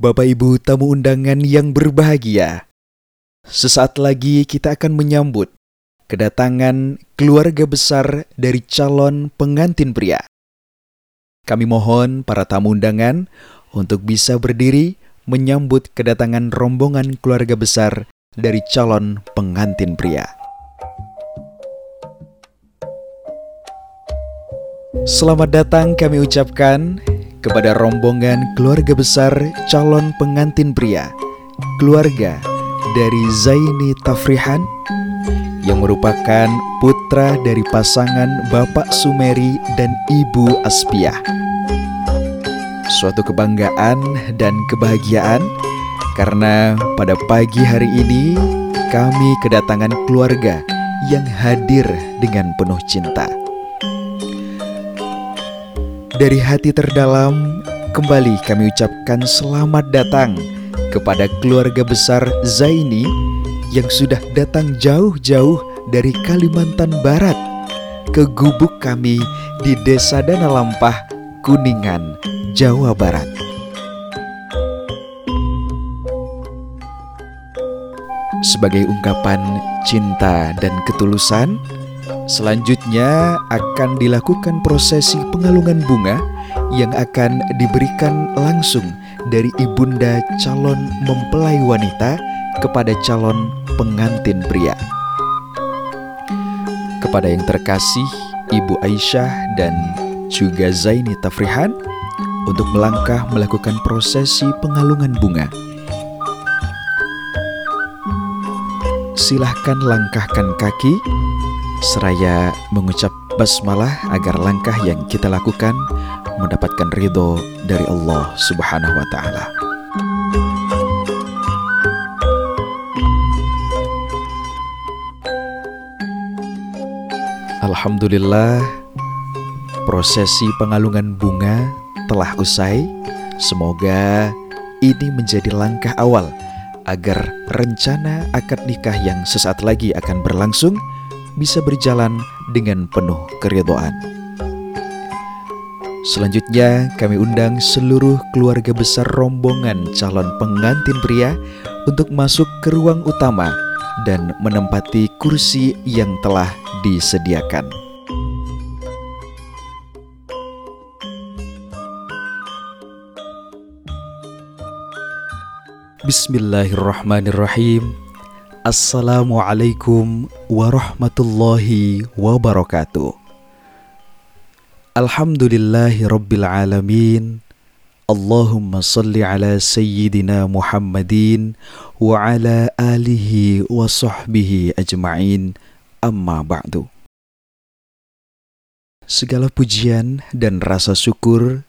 Bapak Ibu tamu undangan yang berbahagia. Sesaat lagi kita akan menyambut kedatangan keluarga besar dari calon pengantin pria. Kami mohon para tamu undangan untuk bisa berdiri menyambut kedatangan rombongan keluarga besar dari calon pengantin pria. Selamat datang kami ucapkan kepada rombongan keluarga besar calon pengantin pria, keluarga dari Zaini Tafrihan yang merupakan putra dari pasangan Bapak Sumeri dan Ibu Aspiah. Suatu kebanggaan dan kebahagiaan karena pada pagi hari ini kami kedatangan keluarga yang hadir dengan penuh cinta. Dari hati terdalam, kembali kami ucapkan selamat datang kepada keluarga besar Zaini yang sudah datang jauh-jauh dari Kalimantan Barat ke gubuk kami di Desa Danalampah, Kuningan, Jawa Barat. Sebagai ungkapan cinta dan ketulusan, Selanjutnya akan dilakukan prosesi pengalungan bunga yang akan diberikan langsung dari ibunda calon mempelai wanita kepada calon pengantin pria. Kepada yang terkasih Ibu Aisyah dan juga Zaini Tafrihan untuk melangkah melakukan prosesi pengalungan bunga. Silahkan langkahkan kaki seraya mengucap basmalah agar langkah yang kita lakukan mendapatkan ridho dari Allah Subhanahu wa taala. Alhamdulillah prosesi pengalungan bunga telah usai. Semoga ini menjadi langkah awal agar rencana akad nikah yang sesaat lagi akan berlangsung bisa berjalan dengan penuh keridhaan. Selanjutnya, kami undang seluruh keluarga besar rombongan calon pengantin pria untuk masuk ke ruang utama dan menempati kursi yang telah disediakan. Bismillahirrahmanirrahim. Assalamualaikum warahmatullahi wabarakatuh. Alhamdulillahi rabbil alamin. Allahumma salli ala sayyidina Muhammadin wa ala alihi wa sahbihi ajma'in. Amma ba'du. Segala pujian dan rasa syukur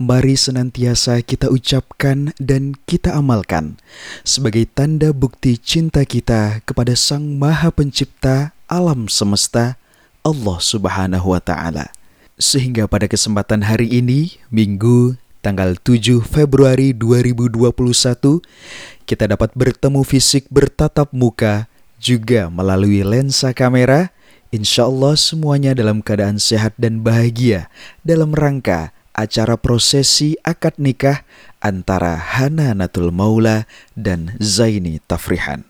mari senantiasa kita ucapkan dan kita amalkan sebagai tanda bukti cinta kita kepada Sang Maha Pencipta alam semesta, Allah Subhanahu wa Ta'ala. Sehingga pada kesempatan hari ini, Minggu tanggal 7 Februari 2021, kita dapat bertemu fisik bertatap muka juga melalui lensa kamera. Insya Allah semuanya dalam keadaan sehat dan bahagia dalam rangka acara prosesi akad nikah antara Hana Natul Maula dan Zaini Tafrihan.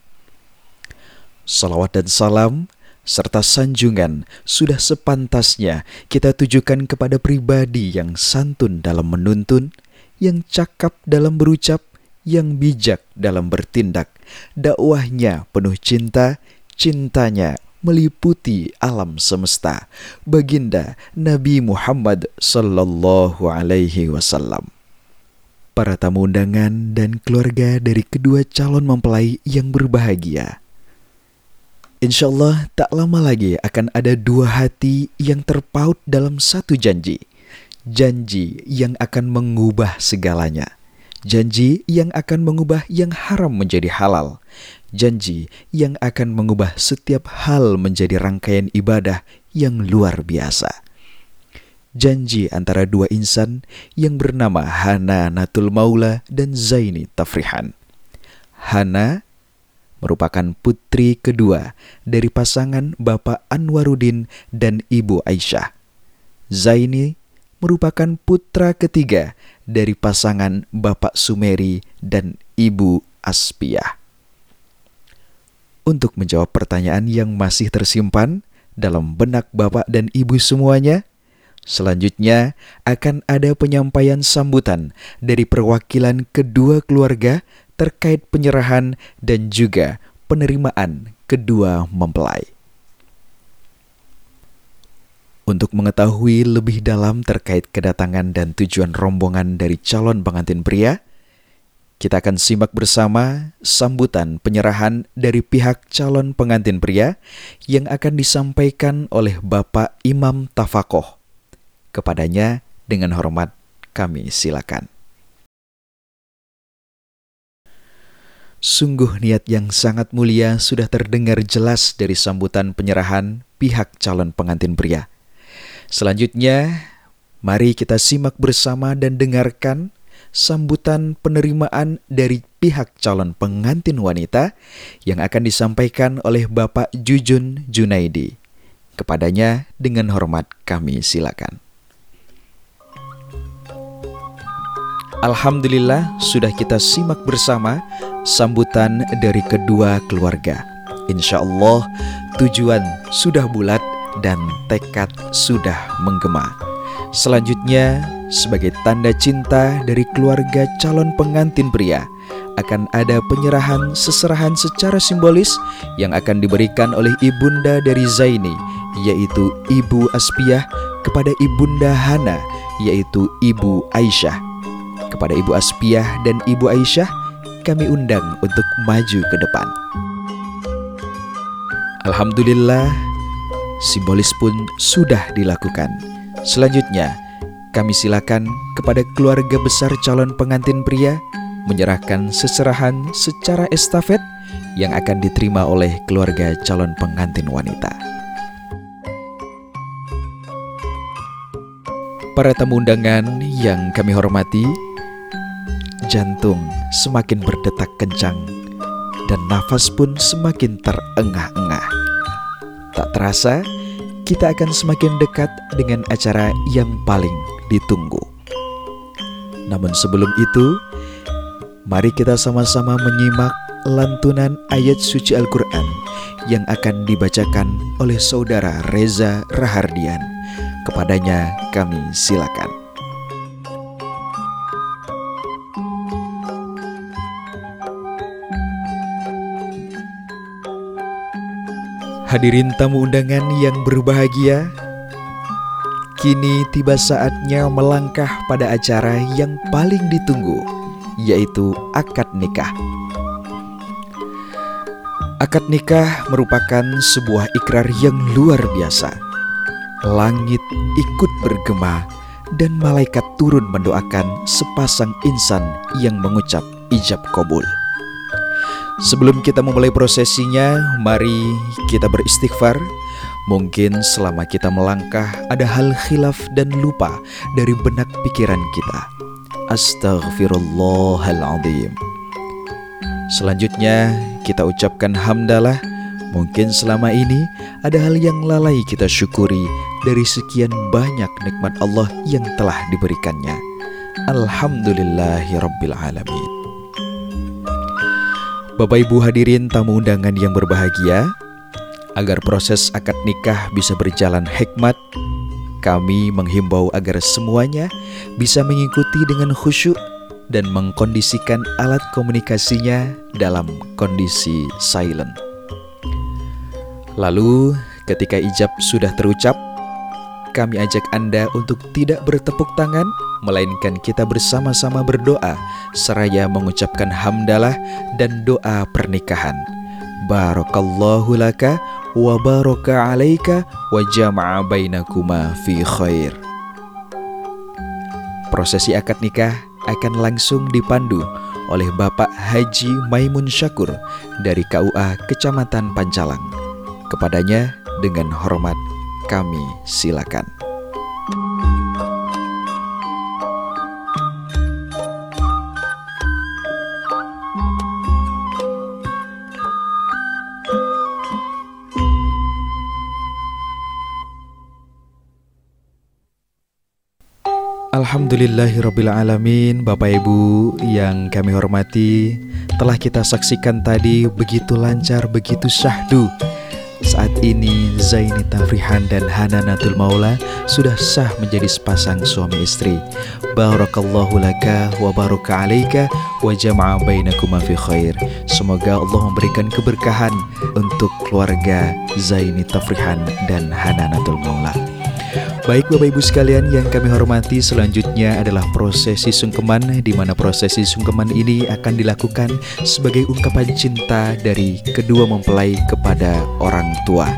Salawat dan salam serta sanjungan sudah sepantasnya kita tujukan kepada pribadi yang santun dalam menuntun, yang cakap dalam berucap, yang bijak dalam bertindak, dakwahnya penuh cinta, cintanya meliputi alam semesta. Baginda Nabi Muhammad sallallahu alaihi wasallam. Para tamu undangan dan keluarga dari kedua calon mempelai yang berbahagia. Insya Allah tak lama lagi akan ada dua hati yang terpaut dalam satu janji. Janji yang akan mengubah segalanya. Janji yang akan mengubah yang haram menjadi halal janji yang akan mengubah setiap hal menjadi rangkaian ibadah yang luar biasa. Janji antara dua insan yang bernama Hana Natul Maula dan Zaini Tafrihan. Hana merupakan putri kedua dari pasangan Bapak Anwaruddin dan Ibu Aisyah. Zaini merupakan putra ketiga dari pasangan Bapak Sumeri dan Ibu Aspiah. Untuk menjawab pertanyaan yang masih tersimpan dalam benak Bapak dan Ibu semuanya, selanjutnya akan ada penyampaian sambutan dari perwakilan kedua keluarga terkait penyerahan dan juga penerimaan kedua mempelai. Untuk mengetahui lebih dalam terkait kedatangan dan tujuan rombongan dari calon pengantin pria, kita akan simak bersama sambutan penyerahan dari pihak calon pengantin pria yang akan disampaikan oleh Bapak Imam Tafakoh. Kepadanya dengan hormat kami silakan. Sungguh niat yang sangat mulia sudah terdengar jelas dari sambutan penyerahan pihak calon pengantin pria. Selanjutnya, mari kita simak bersama dan dengarkan sambutan penerimaan dari pihak calon pengantin wanita yang akan disampaikan oleh Bapak Jujun Junaidi. Kepadanya dengan hormat kami silakan. Alhamdulillah sudah kita simak bersama sambutan dari kedua keluarga. Insya Allah tujuan sudah bulat dan tekad sudah menggema. Selanjutnya, sebagai tanda cinta dari keluarga calon pengantin pria, akan ada penyerahan seserahan secara simbolis yang akan diberikan oleh ibunda dari Zaini, yaitu Ibu Aspiah kepada ibunda Hana, yaitu Ibu Aisyah. Kepada Ibu Aspiah dan Ibu Aisyah, kami undang untuk maju ke depan. Alhamdulillah, simbolis pun sudah dilakukan. Selanjutnya, kami silakan kepada keluarga besar calon pengantin pria menyerahkan seserahan secara estafet yang akan diterima oleh keluarga calon pengantin wanita. Para tamu undangan yang kami hormati, jantung semakin berdetak kencang dan nafas pun semakin terengah-engah. Tak terasa, kita akan semakin dekat dengan acara yang paling ditunggu. Namun sebelum itu, mari kita sama-sama menyimak lantunan ayat suci Al-Quran yang akan dibacakan oleh saudara Reza Rahardian. Kepadanya kami silakan. Hadirin tamu undangan yang berbahagia, kini tiba saatnya melangkah pada acara yang paling ditunggu, yaitu akad nikah. Akad nikah merupakan sebuah ikrar yang luar biasa. Langit ikut bergema dan malaikat turun mendoakan sepasang insan yang mengucap ijab kabul. Sebelum kita memulai prosesinya, mari kita beristighfar. Mungkin selama kita melangkah ada hal khilaf dan lupa dari benak pikiran kita. Astaghfirullahaladzim. Selanjutnya kita ucapkan hamdalah. Mungkin selama ini ada hal yang lalai kita syukuri dari sekian banyak nikmat Allah yang telah diberikannya. Alhamdulillahirrabbilalamin. Bapak Ibu hadirin tamu undangan yang berbahagia, agar proses akad nikah bisa berjalan hikmat, kami menghimbau agar semuanya bisa mengikuti dengan khusyuk dan mengkondisikan alat komunikasinya dalam kondisi silent. Lalu, ketika ijab sudah terucap, kami ajak Anda untuk tidak bertepuk tangan, melainkan kita bersama-sama berdoa seraya mengucapkan hamdalah dan doa pernikahan. Barakallahu laka wa baraka alaika wa jama'a bainakuma fi khair. Prosesi akad nikah akan langsung dipandu oleh Bapak Haji Maimun Syakur dari KUA Kecamatan Pancalang. Kepadanya dengan hormat kami silakan. Alhamdulillahirrabbilalamin Bapak Ibu yang kami hormati Telah kita saksikan tadi begitu lancar, begitu syahdu saat ini Zaini Tafrihan dan Hananatul Maula sudah sah menjadi sepasang suami istri. Barakallahu laka wa baraka alaika wa jama'a bainakuma fi khair. Semoga Allah memberikan keberkahan untuk keluarga Zaini Tafrihan dan Hananatul Maula. Baik Bapak Ibu sekalian yang kami hormati selanjutnya adalah prosesi sungkeman di mana prosesi sungkeman ini akan dilakukan sebagai ungkapan cinta dari kedua mempelai kepada orang tua.